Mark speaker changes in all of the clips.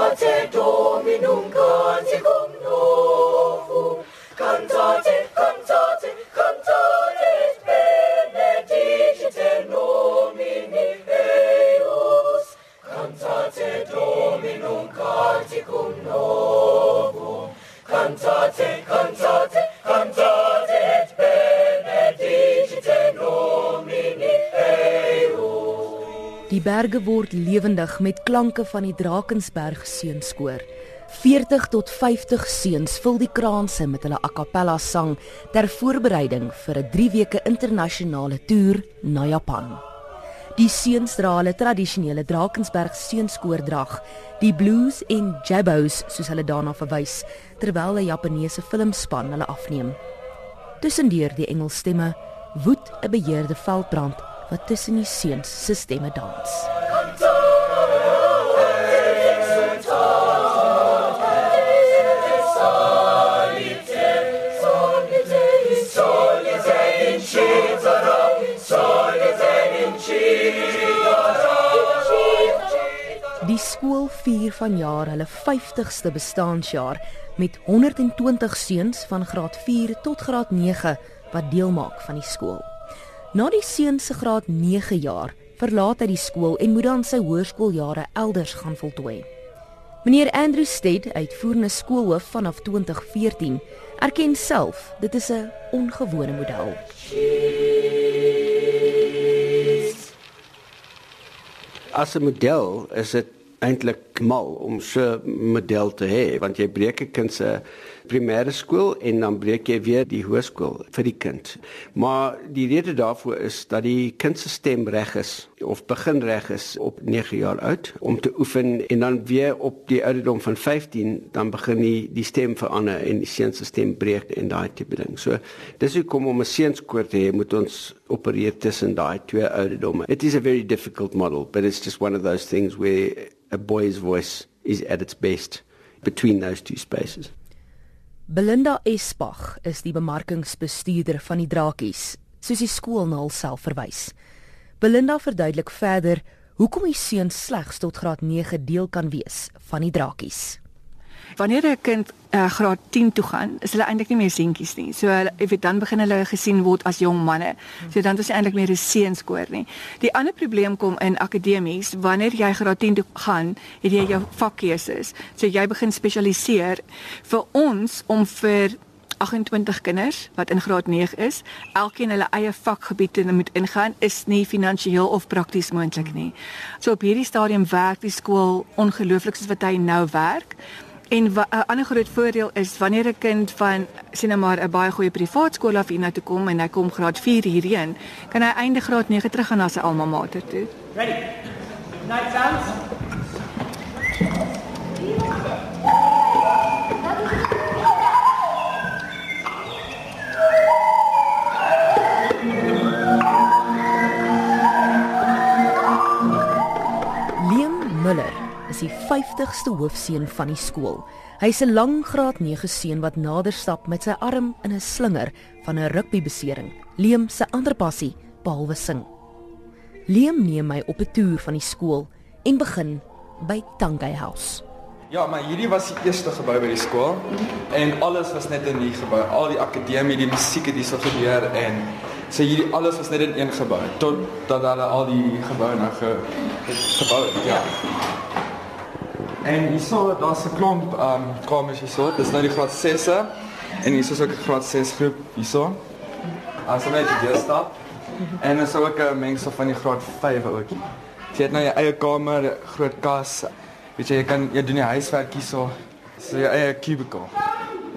Speaker 1: Cantate Dominum cantate, cantate, cantate cantate Dominum cantate, cantate
Speaker 2: Die berge word lewendig met klanke van die Drakensberg seunskoor. 40 tot 50 seuns vul die kraanse met hulle a cappella sang ter voorbereiding vir 'n 3 weke internasionale toer na Japan. Die seuns dra hulle tradisionele Drakensberg seunskoordrag, die blues en jabos soos hulle daarna verwys, terwyl 'n Japaneese filmspan hulle afneem. Tussendeur die Engelsstemme woed 'n beheerde veldbrand wat tussen die seuns se stemme dans. Die skool vier vanjaar hulle 50ste bestaanjaar met 120 seuns van graad 4 tot graad 9 wat deel maak van die skool. Na die seun se graad 9 jaar verlaat hy die skool en moet dan sy hoërskooljare elders gaan voltooi. Meneer Andrew Stead, uitvoerende skoolhoof vanaf 2014, erken self dit is 'n ongewone model.
Speaker 3: As 'n model is dit eintlik mal om so 'n model te hê want jy breek 'n kind se primêre skool en dan breek jy weer die hoërskool vir die kind. Maar die rede daarvoor is dat die kind se stem reg is of begin reg is op 9 jaar oud om te oefen en dan weer op die ouderdom van 15 dan begin die die stem verander en die seun se stem breek en daai tipe ding. So dis hoekom om 'n seunskoor te hê moet ons opereer tussen daai twee ouderdomme. It is a very difficult model, but it's just one of those things where a boy's voice is at its best between those two spaces.
Speaker 2: Belinda Espach is die bemarkingsbestuurder van die Drakies, soos die skool na hulself verwys. Belinda verduidelik verder hoekom die seun slegs tot graad 9 deel kan wees van die Drakies.
Speaker 4: Wanneer 'n kind uh, graad 10 toe gaan, is hulle eintlik nie meer seentjies nie. So hulle ek weet dan begin hulle gesien word as jong manne. So dan is dit eintlik meer 'n seenskoor nie. Die ander probleem kom in akademies, wanneer jy graad 10 toe gaan, het jy jou vakkeuses. So jy begin spesialiseer vir ons om vir 28 kinders wat in graad 9 is, elkeen hulle eie vakgebied te moet ingaan is nie finansiëel of prakties moontlik nie. So op hierdie stadium werk die skool ongelooflik soos wat hy nou werk. En 'n ander groot voordeel is wanneer 'n kind van sien nou maar 'n baie goeie privaat skool af hiernatoe kom en hy kom graad 4 hierheen, kan hy einde graad 9 terug gaan na sy alma mater toe.
Speaker 5: Ready. Night sounds.
Speaker 2: Die 50ste hoofseun van die skool. Hy's 'n lang graad 9 seun wat nader stap met sy arm in 'n slinger van 'n rugbybesering. Liam se ander passie, behalwe sing. Liam neem my op 'n toer van die skool en begin by Tangai House.
Speaker 6: Ja, maar hierdie was die eerste gebou by die skool en alles was net in die gebou. Al die akademie, die musiek het hierso gebeur en so hierdie alles was net in een gebou tot dat hulle al die geboue nou ge, gebou het. Ja. En hierso daar's 'n klomp um, kamers hierso. Dis nou die graad 6e en hierso is ook 'n graad 6 groep hierso. As jy net hier stap. En dan sou ek 'n mengsel van die graad 5 ook. Jy het nou jou eie kamer, groot kas. Weet jy, jy kan jy doen die huiswerk hierso. So jou eie cubicle.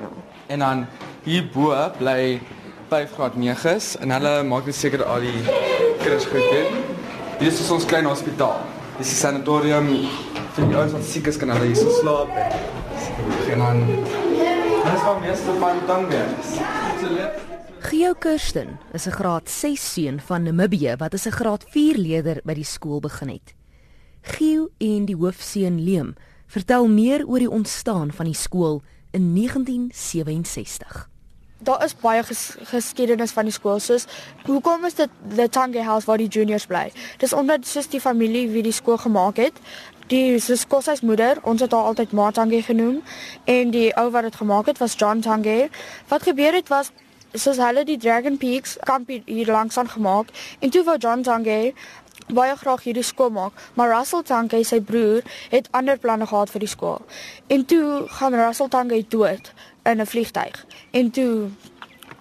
Speaker 6: Ja. En dan hier bo bly 5 graad 9s en hulle maak net seker al die kinders goed het. Hier is ons klein hospitaal. Dis 'n sanatorium vir die ouens wat siek is kan hulle hier so slaap en en dan Dis van meeste van Tangiers.
Speaker 2: Geo Kirsten is 'n graad 6 seun van Namibië wat as 'n graad 4 leerder by die skool begin het. Geo en die hoofseun Leem vertel meer oor die ontstaan van die skool in 1967.
Speaker 7: Daar is baie ges geskiedenis van die skool soos hoekom is dit the Tange House waar die juniors bly? Dis omdat soos die familie wie die skool gemaak het, die soos Kossys moeder, ons het haar altyd Ma Tange genoem en die ou wat dit gemaak het was John Tange. Wat gebeur het was soos hulle die Dragon Peaks kamp hier langs aan gemaak en toe wou John Tange baie graag hierdie skool maak, maar Russell Tange, sy broer, het ander planne gehad vir die skool. En toe gaan Russell Tange dood in 'n vliegtyg. En toe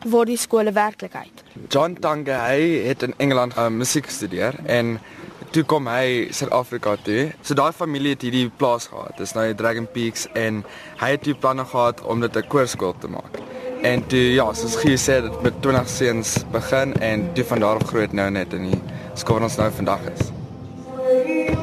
Speaker 7: word die skole werklikheid.
Speaker 6: John Tange hy het in Engeland uh, musiek gestudeer en toe kom hy Suid-Afrika toe. So daai familie het hierdie plaas gehad. Dis nou Dragon Peaks en hy het die planne gehad om dit 'n koorskool te maak. En toe ja, soos Gie sê dit met 20 seuns begin en toe van daar af groot nou net in die skool ons nou vandag is.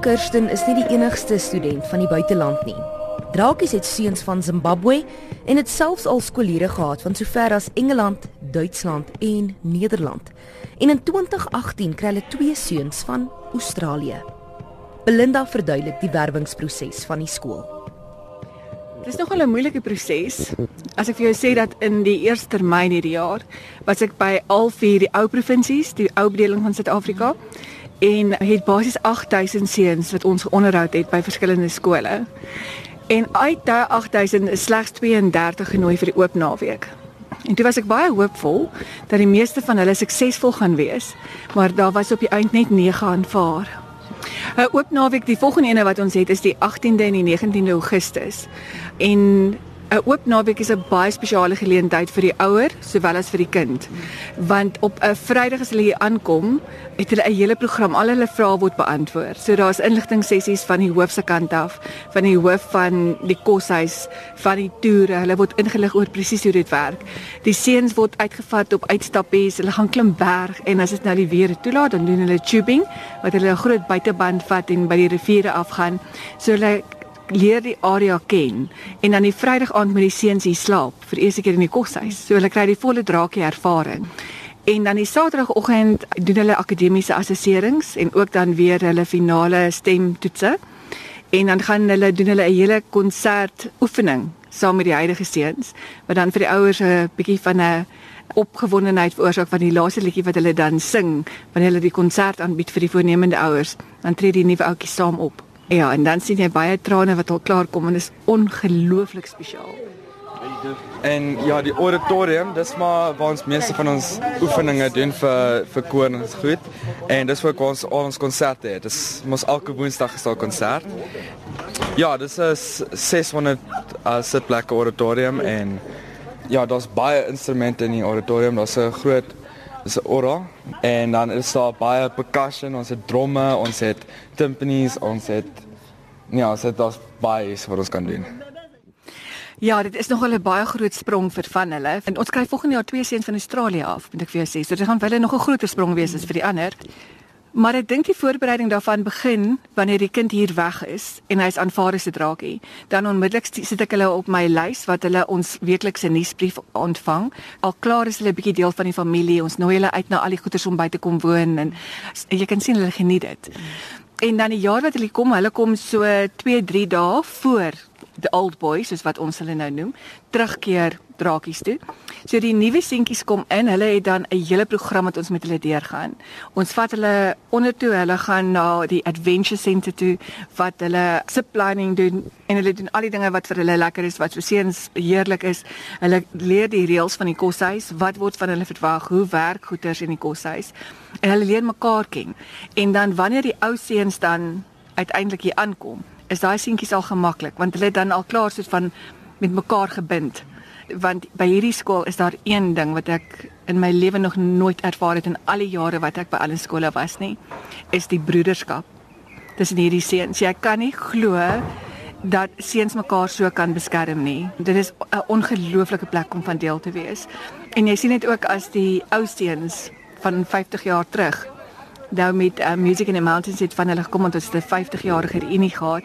Speaker 2: Kirsten is nie die enigste student van die buiteland nie. Drakies het seuns van Zimbabwe en het selfs al skooliere gehad van sover as Engeland, Duitsland en Nederland. En in 2018 kry hulle twee seuns van Australië. Belinda verduidelik die werwingsproses van die skool.
Speaker 4: Dit is nogal 'n moeilike proses. As ek vir jou sê dat in die eerste termyn hierdie jaar was ek by al vier die ou provinsies, die ou bedeling van Suid-Afrika en het basies 8000 seuns wat ons onderhoud het by verskillende skole. En uit daai 8000 is slegs 32 genooi vir die oop naweek. En toe was ek baie hoopvol dat die meeste van hulle suksesvol gaan wees, maar daar was op die eind net 9 aanvaar. 'n Oop naweek, die volgende ene wat ons het is die 18de en die 19de Augustus. En 'n oop naweek is 'n baie spesiale geleentheid vir die ouer sowel as vir die kind. Want op 'n Vrydag as hulle hier aankom, het hulle 'n hele program, al hulle vrae word beantwoord. So daar's inligting sessies van die hoof se kant af, van die hoof van die koshuis, van die toere. Hulle word ingelig oor presies hoe dit werk. Die seuns word uitgevat op uitstappies. Hulle gaan klim berg en as dit nou die weer toelaat, dan doen hulle tubing wat hulle 'n groot buiteband vat en by die riviere afgaan. So hulle leer die area ken en dan die Vrydag aand met die seuns hier slaap vir eerste keer in die koshuis. So hulle kry die volle draakie ervaring. En dan die Saterdagoggend doen hulle akademiese assesserings en ook dan weer hulle finale stemtoetse. En dan gaan hulle doen hulle 'n hele konsert oefening saam met die huidige seuns wat dan vir die ouers 'n bietjie van 'n opgewondenheid veroorsaak van die laaste liedjie wat hulle dan sing wanneer hulle die konsert aanbied vir die voornemende ouers. Dan tree die nuwe ouetjies saam op. Ja, en dan sien jy baie trane wat al klaar kom en is ongelooflik spesiaal.
Speaker 6: En ja, die auditorium, dis maar waar ons meeste van ons oefeninge doen vir vir koor en goed. En dis waar ons al ons konserte het. Dis mos elke Woensdag is daar 'n konsert. Ja, dis is 600 uh, sitplekke auditorium en ja, daar's baie instrumente in die auditorium. Daar's 'n groot dis 'n orgel en dan is daar baie percussion, ons het dromme, ons het timpanis, ons het ja, ons het daar's baie wat ons kan doen.
Speaker 4: Ja, dit is nogal 'n baie groot sprong vir van hulle. En ons kry volgende jaar twee seuns van Australië af, moet ek vir jou sê. So dit gaan wel nog 'n groter sprong wees as vir die ander. Maar ek dink die voorbereiding daarvan begin wanneer die kind hier weg is en hy's aanvaar as 'n draakie. Dan onmiddellik sit ek hulle op my lys wat hulle ons weeklikse nuusbrief ontvang. Al klaar is hulle 'n bietjie deel van die familie. Ons nooi hulle uit na al die goeders om by te kom woon en jy kan sien hulle geniet dit. En dan die jaar wat hulle kom, hulle kom so 2, 3 dae voor the old boys soos wat ons hulle nou noem, terugkeer drakies toe. So die nuwe seentjies kom in, hulle het dan 'n hele program wat ons met hulle deurgaan. Ons vat hulle onder toe, hulle gaan na die adventure center toe wat hulle ziplining doen en hulle doen al die dinge wat vir hulle lekker is, wat so seuns heerlik is. Hulle leer die reëls van die koshuis, wat word van hulle verwag, hoe werk goeders in die koshuis. En hulle leer mekaar ken. En dan wanneer die ou seuns dan uiteindelik hier aankom, is daai seentjies al gemaklik want hulle het dan al klaar soos van met mekaar gebind. Want by hierdie skool is daar een ding wat ek in my lewe nog nooit ervaar het in al die jare wat ek by alle skole was nie, is die broederskap tussen hierdie seuns. Jy kan nie glo dat seuns mekaar so kan beskerm nie. Dit is 'n ongelooflike plek om van deel te wees. En jy sien dit ook as die ou seuns van 50 jaar terug nou met uh, Music in the Mountains het van hulle gekom want ons het 'n 50 jarige reunie gehad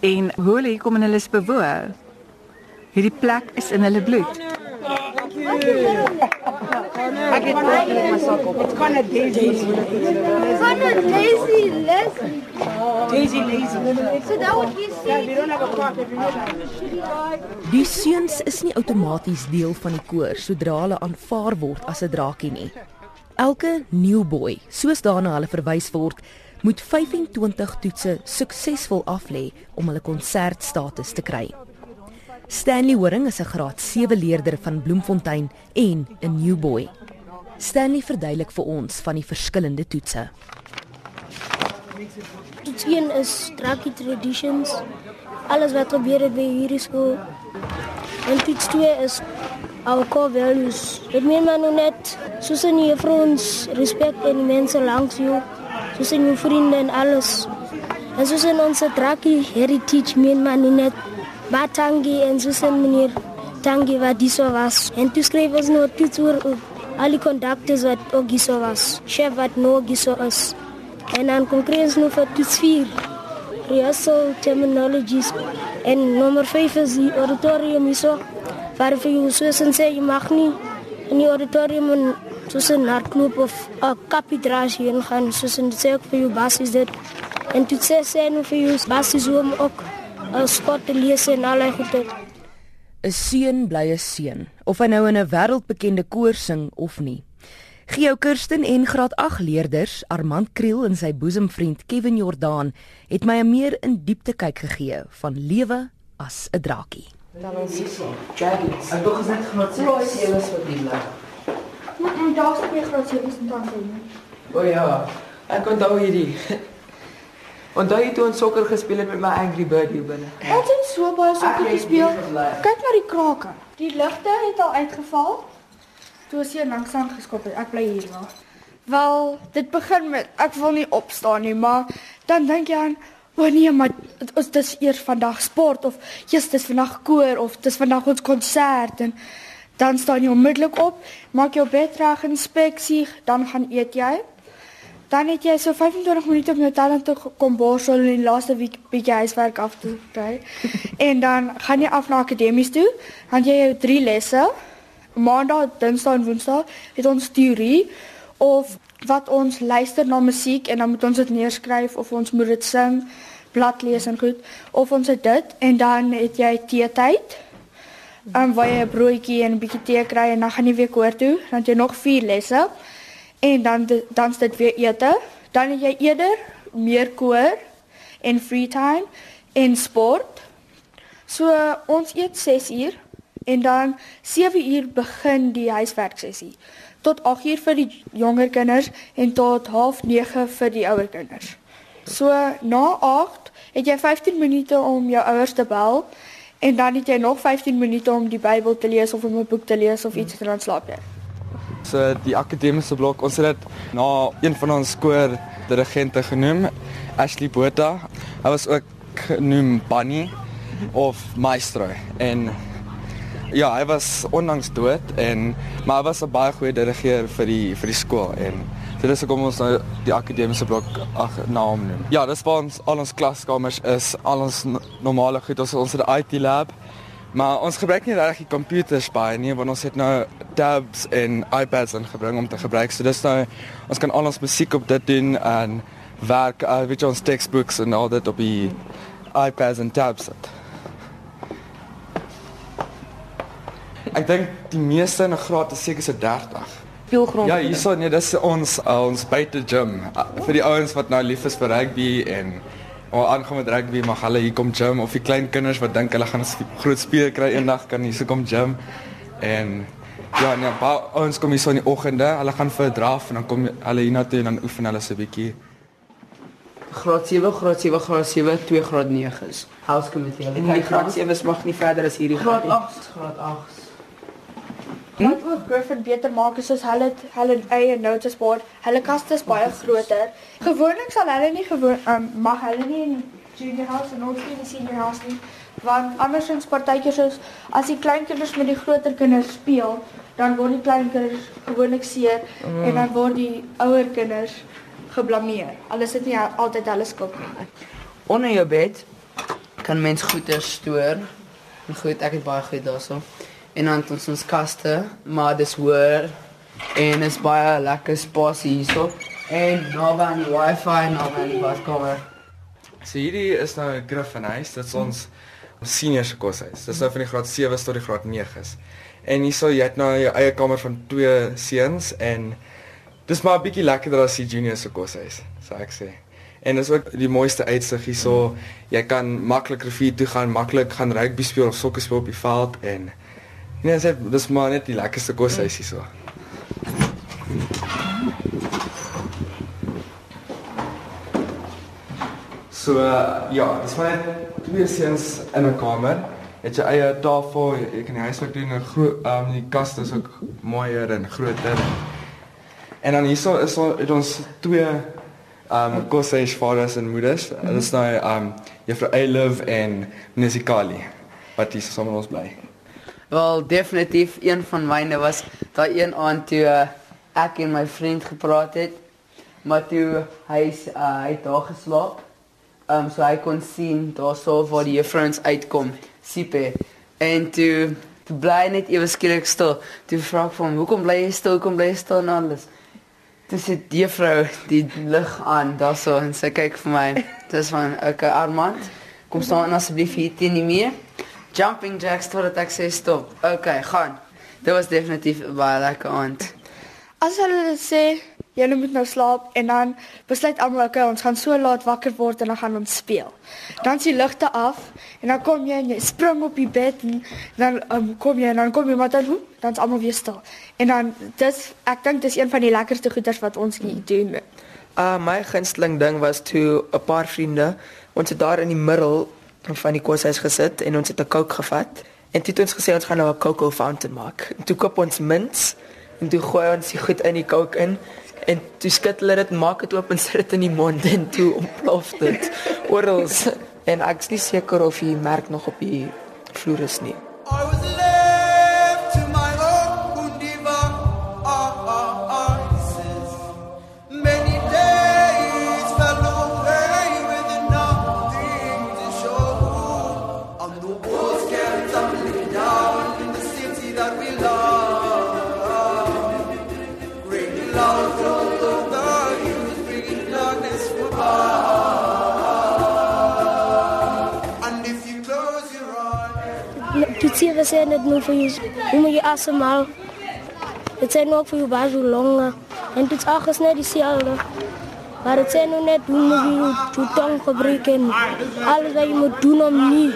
Speaker 4: en hoe hulle hier kom en hulle is bewoon. Hierdie plek is in hulle bloed.
Speaker 8: Ek het ook net my sak op. It's of Daisy.
Speaker 9: Of lazy, lazy.
Speaker 8: Daisy lazy.
Speaker 9: So that would be
Speaker 8: Yeah, we don't have a clock every night.
Speaker 2: Die seuns is nie outomaties deel van die koor sodra hulle aanvaar word as 'n draakie nie. Elke new boy, soos daarna hulle verwys word, moet 25 toetse suksesvol aflê om hulle konsertstatus te kry. Stanley Horing is 'n graad 7 leerder van Bloemfontein en 'n new boy. Stanley verduidelik vir ons van die verskillende toetse.
Speaker 9: Toets 1 is Draki Traditions. Alles wat gebeur het by hierdie skool. En toets 2 is our core values. Dit meen maar nou net soos in jou vriends, respek en die mense langs jou, soos in jou vriende en alles. En soos in ons Draki heritage meen maar nou net Batangi en soos in meneer Tangi wat dis was. En toe skryf ons nou toets oor ook al die conductors wat ook dis was. Chef wat nou dis is. En dan concreet nog voor toets 4. Rehearsal terminologies. En nummer 5 is die auditorium hierso. Waar vir jou soos en sê jy mag nie in die auditorium en soos 'n hardloop of 'n kapidrasie heen gaan soos en sê ook vir jou basies dit. En toe sê sê nou vir jou basies hoe om ook 'n skot te lees en al die goed.
Speaker 2: 'n Seun bly 'n seun, of hy nou in 'n wêreldbekende koor sing of nie. Geo Kirsten en graad 8 leerders Armand Kriel en sy boesemvriend Kevin Jordaan het my 'n meer in diepte kyk gegee van lewe as 'n draakie.
Speaker 8: Dan ons Jaggy. Ek dink gesê graad 7 is vir die lag.
Speaker 7: Mm, Daar's twee graad 7 se tande.
Speaker 8: O ja, ek onthou hierdie. Onthou jy toe ons sokker gespeel het met my Angry Bird hier binne?
Speaker 7: Ons het so baie sokker gespeel.
Speaker 8: nie.
Speaker 7: Kyk na die krake. Die ligte het al uitgeval. Toe as jy langs aan geskop het, ek bly hier wel. Wel, dit begin met ek wil nie opstaan nie, maar dan dink jy aan o nee, maar is dis eers vandag sport of jy's dis vandag koor of dis vandag ons konsert en dan staan jy onmiddellik op, maak jou bed reg, inspeksie, dan gaan eet jy. Dan het jy so 25 minute om jou talent te kom borsel en die laaste week bietjie huiswerk af te kry. en dan gaan jy af na akademies toe. Dan jy jou drie lesse. Maandag, Dinsdag en Woensdag het ons teorie of wat ons luister na musiek en dan moet ons dit neerskryf of ons moet dit sing, blad lees en goed of ons het dit en dan het jy teetyd. Um, waar jy 'n broodjie en 'n bietjie tee kry en dan gaan jy weer koor toe. Dan jy nog 4 lesse. En dan di- dan is dit weer ete. Dan het jy eerder meer koor en free time en sport. So ons eet 6 uur en dan 7 uur begin die huiswerksessie. Tot 8 uur vir die jonger kinders en tot 8:30 vir die ouer kinders. So na 8 het jy 15 minute om jou ouers te bel en dan het jy nog 15 minute om die Bybel te lees of om 'n boek te lees of iets en dan slaap jy.
Speaker 6: So die akademiese blok, ons het dit na een van ons koor dirigente genoem, Ashley Botha. Hy was ook genoem Bunny of Maestro en ja, hy was onlangs dood en maar hy was 'n baie goeie dirigeer vir die vir die skool en dit is hoekom ons nou die akademiese blok ag na hom noem. Ja, dis waar ons al ons klaskamers is, al ons normale goed, ons ons het 'n IT lab. Maar ons gebruik nie regtig die computers baie nie, want ons het nou tabs en iPads ingebring om te gebruik. So dis nou ons kan al ons musiek op dit doen en werk, uh, weet jy ons textbooks en al dit op die iPads en tabs sit. Ek dink die meeste in 'n graad is seker so 30.
Speaker 2: Speelgrond.
Speaker 6: Ja, hierso nee, dis ons uh, ons buite gym uh, vir die ouens wat nou lief is vir rugby en of aangaan met rugby mag hulle hier kom gym of die klein kinders wat dink hulle gaan 'n groot speel kry eendag kan hier so kom gym en ja, nee, baie ouens kom hier so in die oggende, hulle gaan vir 'n draf en dan kom hulle hiernatoe en dan oefen hulle so 'n bietjie.
Speaker 8: Graad 7, graad 7, graad 7, 2 graad 9s. House committee. Hulle kyk graad 7s mag nie verder as hierdie
Speaker 7: Graad
Speaker 8: nie.
Speaker 7: 8.
Speaker 8: graad 8.
Speaker 7: Wat ook Griffin beter maak is as hulle hulle eie notice board. Hulle kaste is baie groter. Gewoonlik sal hulle nie gewoon um, mag hulle nie in junior house en ook nie in senior house nie. Want andersins partytjies is as die klein kinders met die groter kinders speel, dan word die klein kinders gewoonlik seer mm. en dan word die ouer kinders geblameer. Alles is nie altyd hulle skuld nie.
Speaker 8: Onder jou bed kan mens goeder stoor. En goed, ek het baie goed daarso. En dan ons ons kaste, maar dis hoor en is baie lekker spasie hierso. En nou aan die wifi en nou aan die badkamer.
Speaker 6: So hierdie is nou 'n Griffin huis. Dit is ons senior se koshuis. Dis nou van die graad 7 tot die graad 9s. En hierso jy het nou jou eie kamer van twee seuns en dis maar 'n bietjie lekkerder as die junior se koshuis, sou ek sê. En dis ook die mooiste uitsig hierso. Jy kan maklik rivier toe gaan, maklik gaan rugby speel of sokker speel op die veld en nee, dis dis maar net die lekkerste koshuis hierso. So uh, ja, dis maar net twee seuns in 'n kamer. Het jy eie tafel, jy, kan die huiswerk doen en groot um die kaste is ook mooier en groter. En dan hierso is al het ons twee um koshuis vaders en moeders. Dit is nou um juffrou Eiliv en Nesikali wat hier saam met ons bly.
Speaker 8: Wel, definitief een van myne was daai een aand toe uh, ek en my vriend gepraat het. Maar toe hy uh, hy het daar geslaap. Ehm um, so hy kon sien daarso waar die juffrouens uitkom, sipe. En toe toe bly net ewe skielik stil. Toe vra ek hom, "Hoekom bly jy stil? Hoekom bly jy stil en alles?" Sit die juffrou die lig aan daarso en sy kyk vir my. Dis van 'n okay, Armand. Kom staan asseblief hier teen die muur. Jumping jacks totdat ek sê stop. Okay, gaan. Dit was definitief baie lekker aand.
Speaker 7: As hulle sê julle moet nou slaap en dan besluit almal okay, ons gaan so laat wakker word en dan gaan ons speel. Dan is die ligte af en dan kom jy en jy spring op die bed en dan um, kom jy en dan kom jy maar dan hoe? Dan is almal weer stil. En dan dis ek dink dis een van die lekkerste goeders wat ons hier doen.
Speaker 10: Uh my gunsteling ding was toe 'n paar vriende ons het daar in die middel van die koshuis gesit en ons het 'n Coke gevat en toe het ons gesê ons gaan nou 'n cocoa fountain maak. En toe koop ons mints en toe gooi ons die goed in die Coke in en toe skud hulle dit maak dit oop en sit dit in die mond en toe ontplof dit oral en ek is nie seker of die merk nog op die vloer is nie.
Speaker 1: I was eyes.
Speaker 9: Toetsie we sê net nou vir jou hoe moet jy asemhaal. Dit sê nou ook vir jou baie so longe. En dit ag is net dieselfde. Maar dit sê nou net hoe moet jy jou, jou tong gebruik en alles wat jy moet doen om nie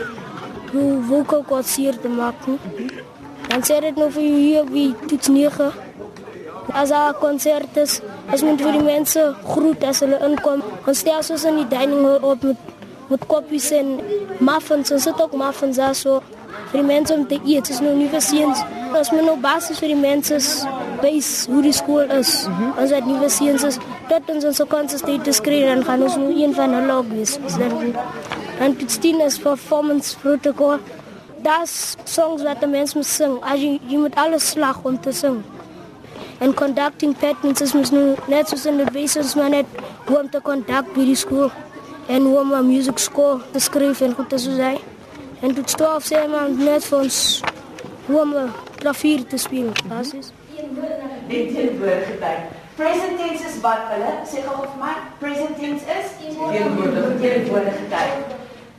Speaker 9: jou vocal cords seer te maak nie. Dan sê dit nou vir jou hier wie toets 9. As daar 'n konsert is, is moet vir die mense groet as hulle inkom. Ons stel soos in die dining hall op met met koppies en muffins. Ons sit ook muffins daar so vir die mense om te eet. Dit is nou nie vir seuns. Ons moet nou basis vir die mense wys hoe die skool is. Ons het nuwe seuns is tot ons ons konsistent te skree dan gaan ons nou een van hulle ook wees. Dan dan dit steen is performance protocol. Das songs wat die mense moet sing. As jy jy moet alles slag om te sing. En conducting patterns is mos nou net soos in die basis maar net hoe om te conduct by die skool en hoe om 'n music score te skryf en goed te so sê. En dit stoof sê maar net vir ons hoe om 'n klavier te speel. Basis.
Speaker 11: Die teenwoordige tyd. Present tense is wat hulle sê gou vir my. Present tense is teenwoordige teenwoordige tyd.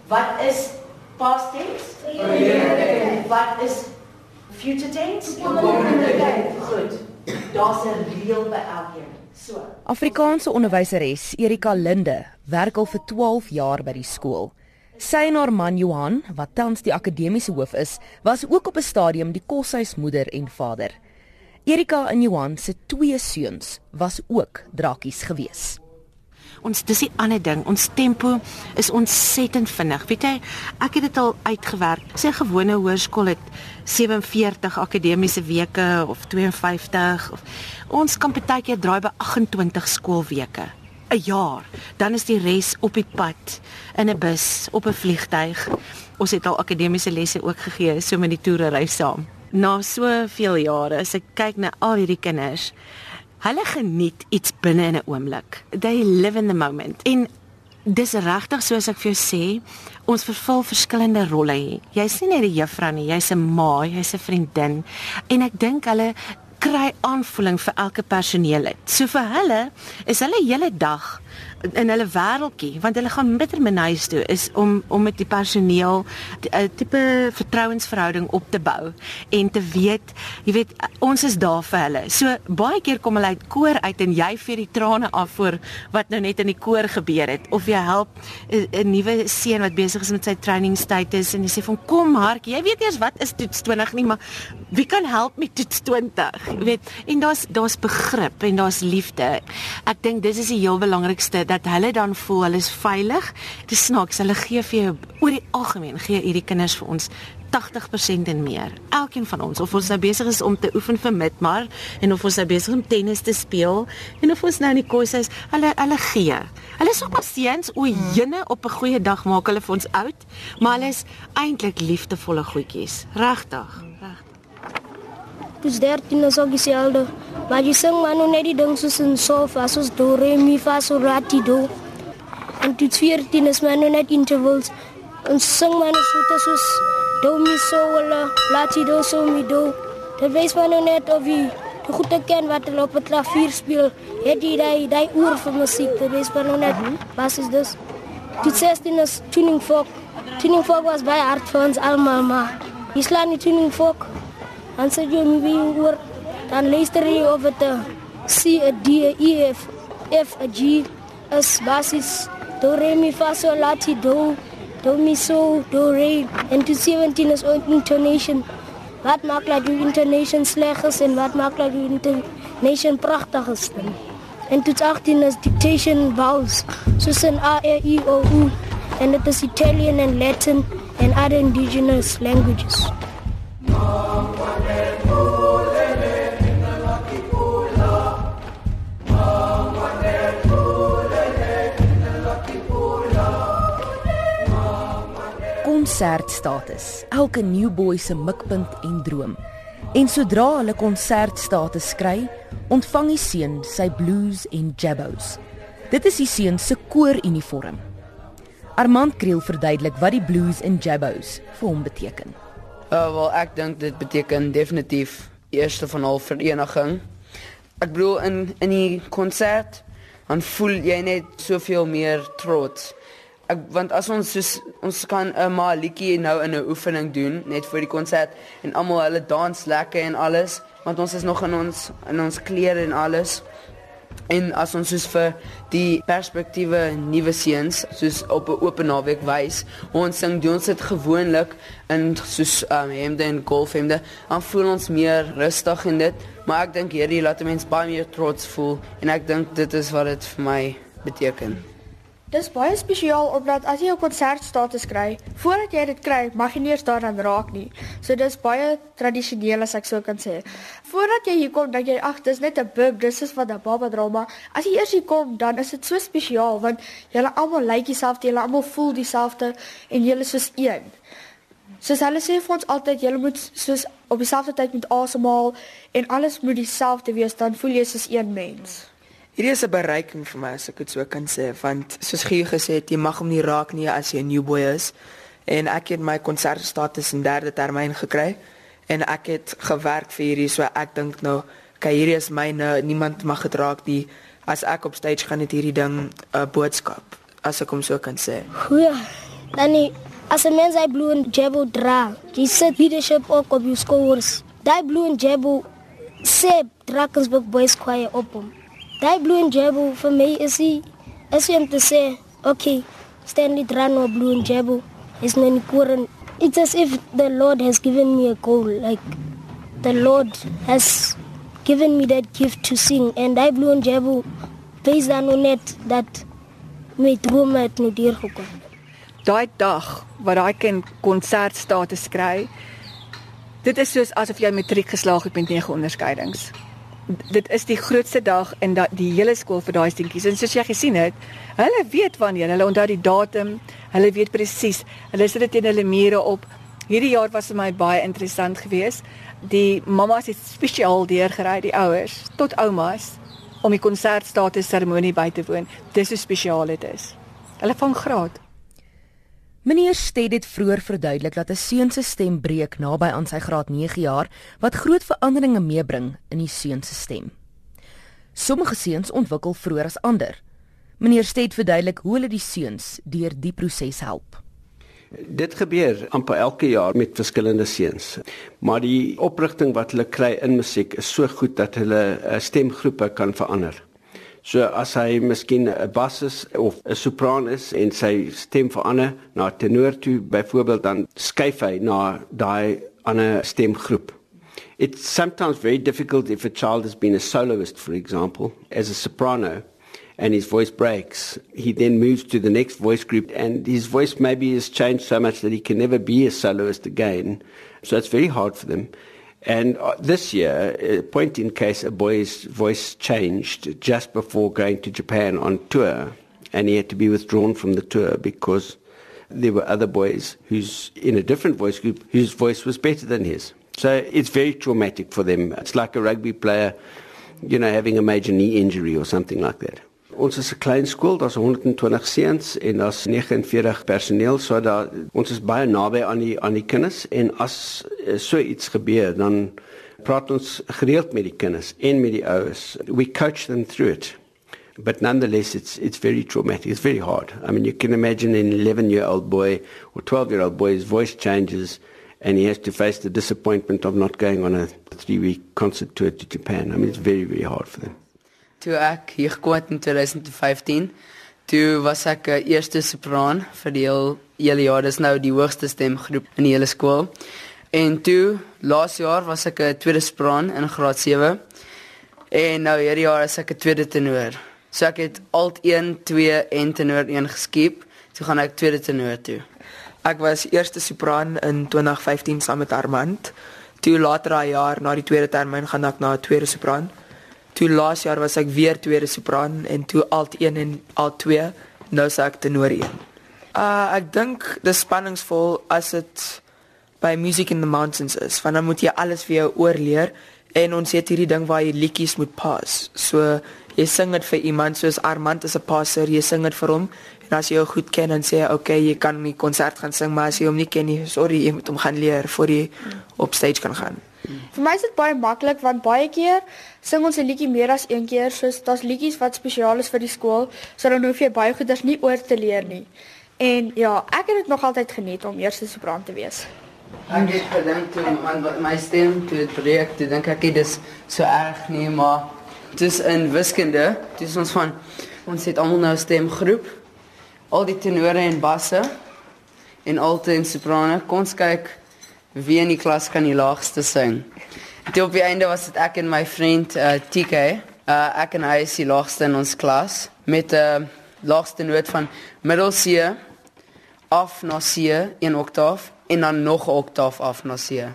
Speaker 11: Wat is past tense? Verlede. Wat is future tense? Komende tyd. Goed. Daar's 'n reël by elkeen. So.
Speaker 2: Afrikaanse onderwyseres Erika Linde werk al vir 12 jaar by die skool. Sy en haar man Johan, wat tans die akademiese hoof is, was ook op 'n stadium die koshuismoeder en vader. Erika en Johan se twee seuns was ook drakies gewees.
Speaker 12: Ons dis die ander ding, ons tempo is ontsettend vinnig. Weet jy, ek het dit al uitgewerk. Sy gewone hoërskool het 47 akademiese weke of 52 of ons kan baie keer draai by 28 skoolweke. 'n jaar, dan is die res op die pad in 'n bus, op 'n vliegtyg. Ons het al akademiese lesse ook gegee, so met die toere reis saam. Na soveel jare, as ek kyk na al hierdie kinders, hulle geniet iets binne in 'n oomblik. They live in the moment. En dis regtig soos ek vir jou sê, ons vervul verskillende rolle. Jy's nie net die juffrou nie, jy's 'n ma, jy's 'n vriendin en ek dink hulle kry aanvoeling vir elke personeellid. So vir hulle is hulle hele dag in hulle wêreldjie want hulle gaan bitter menuis toe is om om met die personeel 'n tipe vertrouensverhouding op te bou en te weet jy weet ons is daar vir hulle. So baie keer kom hulle uit koor uit en jy vir die trane af voor wat nou net in die koor gebeur het of jy help 'n nuwe seun wat besig is met sy training status en jy sê van kom Hark jy weet eers wat is toets 20 nie maar wie kan help met toets 20 jy weet en daar's daar's begrip en daar's liefde. Ek dink dis is die heel belangrikste dat hulle dan voel hulle is veilig. Dit snaaks, hulle gee vir jou oor die algemeen gee hierdie kinders vir ons 80% en meer. Elkeen van ons of ons nou besig is om te oefen vir midmar en of ons nou besig is om tennis te speel en of ons nou in die kos is, hulle hulle gee. Hulle is ook pasiëns, o jene op 'n goeie dag maak hulle vir ons oud, maar hulle is eintlik liefdevolle goedjies. Regtig. Regtig.
Speaker 9: Dis 13 is ook dieselfde. Maar jy sing maar nou net die ding soos in sofa, soos do re mi fa so la ti do. En dit 14 is maar nou net intervals. Ons sing maar net soos soos do mi so la la ti do so mi do. Dit wys maar nou net of jy die goeie ken wat hulle op 'n klavier speel. Het jy daai daai oor vir musiek. Dit wys maar nou net wat is dis. Dit 16 is tuning fork. Tuning fork was baie hard vir ons almal maar. Jy slaan die tuning fork. Dan sê jy my wie oor dan luister jy of dit 'n C, 'n D, 'n E, F, F, 'n G is basis do re mi fa so la ti do do mi so do re en to 17 is ook intonation. Wat maak dat die intonation sleg is en wat maak dat die intonation pragtig is? En tot 18 is dictation vowels soos in A, E, I, O, U en dit is Italian and Latin and other indigenous languages.
Speaker 2: Konsertstatus. Elke new boy se mikpunt en droom. En sodra hulle konsertstatus kry, ontvang die seun sy blues en jabbos. Dit is die seun se kooruniform. Armand Kriel verduidelik wat die blues en jabbos vir hom beteken.
Speaker 8: Uh, wel ek dink dit beteken definitief eerste van al vereniging. Ek bedoel in in die konsert dan voel jy net soveel meer trots ek want as ons soos ons kan 'n maar liedjie nou in 'n oefening doen net vir die konsert en almal hulle dans lekker en alles want ons is nog in ons in ons klere en alles. En as ons soos vir die perspektiewe nuwe seuns soos op 'n oop naweek wys ons sing doen ons dit gewoonlik in soos um, hemde en golfhemde dan voel ons meer rustig in dit. Maar ek dink hierdie laat mense baie meer trots voel en ek dink dit is wat dit vir my beteken
Speaker 7: Dis baie spesiaal omdat as jy 'n konsertstatus kry, voordat jy dit kry, mag jy nie eers daaraan raak nie. So dis baie tradisioneel as ek so kan sê. Voordat jy hier kom, dink jy ag, dis net 'n bub, dis is wat 'n baba drama. As jy eers hier kom, dan is dit so spesiaal want julle almal lyk dieselfde, julle almal voel dieselfde en julle soos een. Soos hulle sê vir ons altyd, julle moet soos op dieselfde tyd met asemhaal en alles moet dieselfde wees, dan voel jy soos een mens.
Speaker 10: Hierdie is 'n bereiking vir my as ek dit so kan sê want soos Gie gesê het jy mag hom nie raak nie as jy 'n new boy is en ek het my konsertstatus in derde termyn gekry en ek het gewerk vir hierdie so ek dink nou kyk hierdie is myne niemand mag dit raak nie as ek op stage gaan het hierdie ding 'n boodskap as ek hom so kan sê.
Speaker 9: Goeie. Dan nie as 'n mens hy blue en jebo dra, jy sit leadership ook op jou skouers. Daai blue en jebo sê Drakensberg Boys Choir op hom. Daai blue and jebo vir my is hy is hy om te sê, okay, Stanley Drano blue and jebo is my koren. It's as if the Lord has given me a goal like the Lord has given me that gift to sing and I blue and jebo based on net that my droom het nou deur gekom.
Speaker 4: Daai dag wat daai kind konsertstatus kry, dit is soos asof jy matriek geslaag het met nege onderskeidings dit is die grootste dag in da, die hele skool vir daai seentjies. En soos jy gesien het, hulle weet wanneer, hulle onthou die datum, hulle weet presies. Hulle sit dit in hulle mure op. Hierdie jaar was vir my baie interessant geweest. Die mammas het spesiaal deurgery, die ouers tot oumas om die konsertstatus seremonie by te woon. Dis hoe spesiaal dit is. Hulle vang graad.
Speaker 2: Meneer Sted het vroeër verduidelik dat 'n seun se stem breek naby aan sy graad 9 jaar wat groot veranderinge meebring in die seun se stem. Sommige seuns ontwikkel vroeër as ander. Meneer Sted verduidelik hoe hulle die seuns deur die proses help.
Speaker 3: Dit gebeur amper elke jaar met verskillende seuns. Maar die oprigting wat hulle kry in musiek is so goed dat hulle uh, stemgroepe kan verander. So as hy miskien 'n bas is of 'n sopran is en sy stem verander na tenor toe byvoorbeeld dan skuif hy na daai ander stemgroep. It's sometimes very difficult if a child has been a soloist for example as a soprano and his voice breaks. He then moves to the next voice group, and his voice maybe has changed so much that he can never be a soloist again. So it's very hard for them. And uh, this year, a point in case, a boy's voice changed just before going to Japan on tour, and he had to be withdrawn from the tour because there were other boys who's in a different voice group whose voice was better than his. So it's very traumatic for them. It's like a rugby player, you know, having a major knee injury or something like that. Ons is 'n klein skool, daar's 120 seuns en daar's 49 personeel, so daar ons is baie naby aan die aan die kinders en as uh, so iets gebeur, dan praat ons gereeld met die kinders en met die ouers. We coach them through it. But nonetheless it's it's very traumatic. It's very hard. I mean, you can imagine an 11-year-old boy or 12-year-old boy's voice changes and he has to face the disappointment of not going on a 3-week concert tour to Japan. I mean, it's very very hard for them
Speaker 8: toe ek hier gekom het in 2015. Toe was ek 'n uh, eerste sopran vir die heel hele jaar. Dis nou die hoogste stemgroep in die hele skool. En toe laas jaar was ek 'n tweede sopran in graad 7. En nou hierdie jaar is ek 'n tweede tenor. So ek het alt 1, 2 en tenor 1 geskiep. Toe gaan ek tweede tenor toe.
Speaker 10: Ek was eerste sopran in 2015 saam met Armand. Toe later daai jaar na die tweede termyn gaan ek na 'n tweede sopran. Toe laas jaar was ek weer tweede sopran en toe alt 1 en alt 2. Nou sê ek tenor 1. Uh ek dink dis spanningsvol as dit by Music in the Mountains is. Want dan moet jy alles vir jou oorleer en ons het hierdie ding waar jy liedjies moet pas. So jy sing dit vir iemand soos Armand is 'n passer, jy sing dit vir hom en as jy hom goed ken dan sê jy okay, jy kan nie konsert gaan sing maar as jy hom nie ken nie, sorry, jy moet hom gaan leer voor jy op stage kan gaan.
Speaker 7: Vir my is dit baie maklik want baie keer sing ons 'n liedjie meer as een keer, soos daar's liedjies wat spesiaal is vir die skool, so dan hoef jy baie goeders nie oor te leer nie. En ja, ek het dit nog altyd geniet om eerste sopran te wees.
Speaker 8: Ek het gedink toe man my stem toe breek, toe dink ek dit is so erg nie, maar dis in wiskunde, dis ons van ons het almal nou stemgroep. Al die tenore en basse en alte en soprane, kom ons kyk wie in die klas kan die laagste sing. Toe op die einde was dit ek en my vriend uh, TK. Uh, ek en hy is die laagste in ons klas met 'n uh, laagste noot van middel C af na C, een oktaaf en dan nog 'n oktaaf af na C.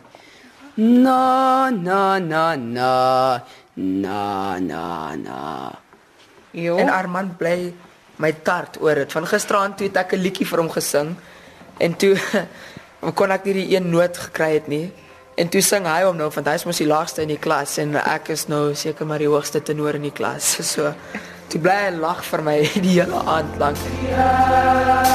Speaker 8: Na na na na na na na.
Speaker 10: Jo. En Armand bly my tart oor dit. Van gisteraand toe het ek 'n liedjie vir hom gesing en toe kon ek nie die een noot gekry het nie. En toe sing hy hom nou want hy is mos die laagste in die klas en ek is nou seker maar die hoogste tenor in die klas. So toe bly hy lag vir my die hele aand lank. Ja.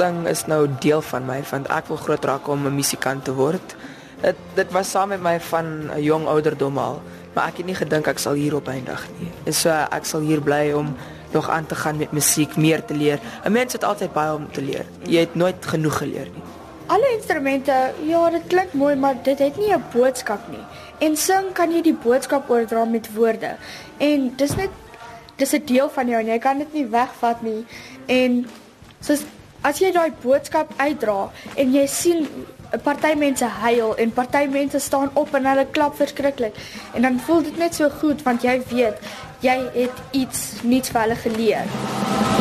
Speaker 10: Sing is nou deel van my want ek wil groot raak om 'n musikant te word. Dit dit was saam met my van 'n jong ouderdom al, maar ek het nie gedink ek sal hier op eindig nie. En so ek sal hier bly om nog aan te gaan met musiek, meer te leer. 'n Mens het altyd baie om te leer. Jy het nooit genoeg geleer nie.
Speaker 7: Alle instrumente, ja, dit klink mooi, maar dit het nie 'n boodskap nie. En sing kan jy die boodskap oordra met woorde. En dis net dis 'n deel van jou en jy kan dit nie wegvat nie. En soos as jy daai boodskap uitdra en jy sien party mense huil en party mense staan op en hulle klap verskriklik. En dan voel dit net so goed want jy weet jy het iets nuuts vir hulle geleer.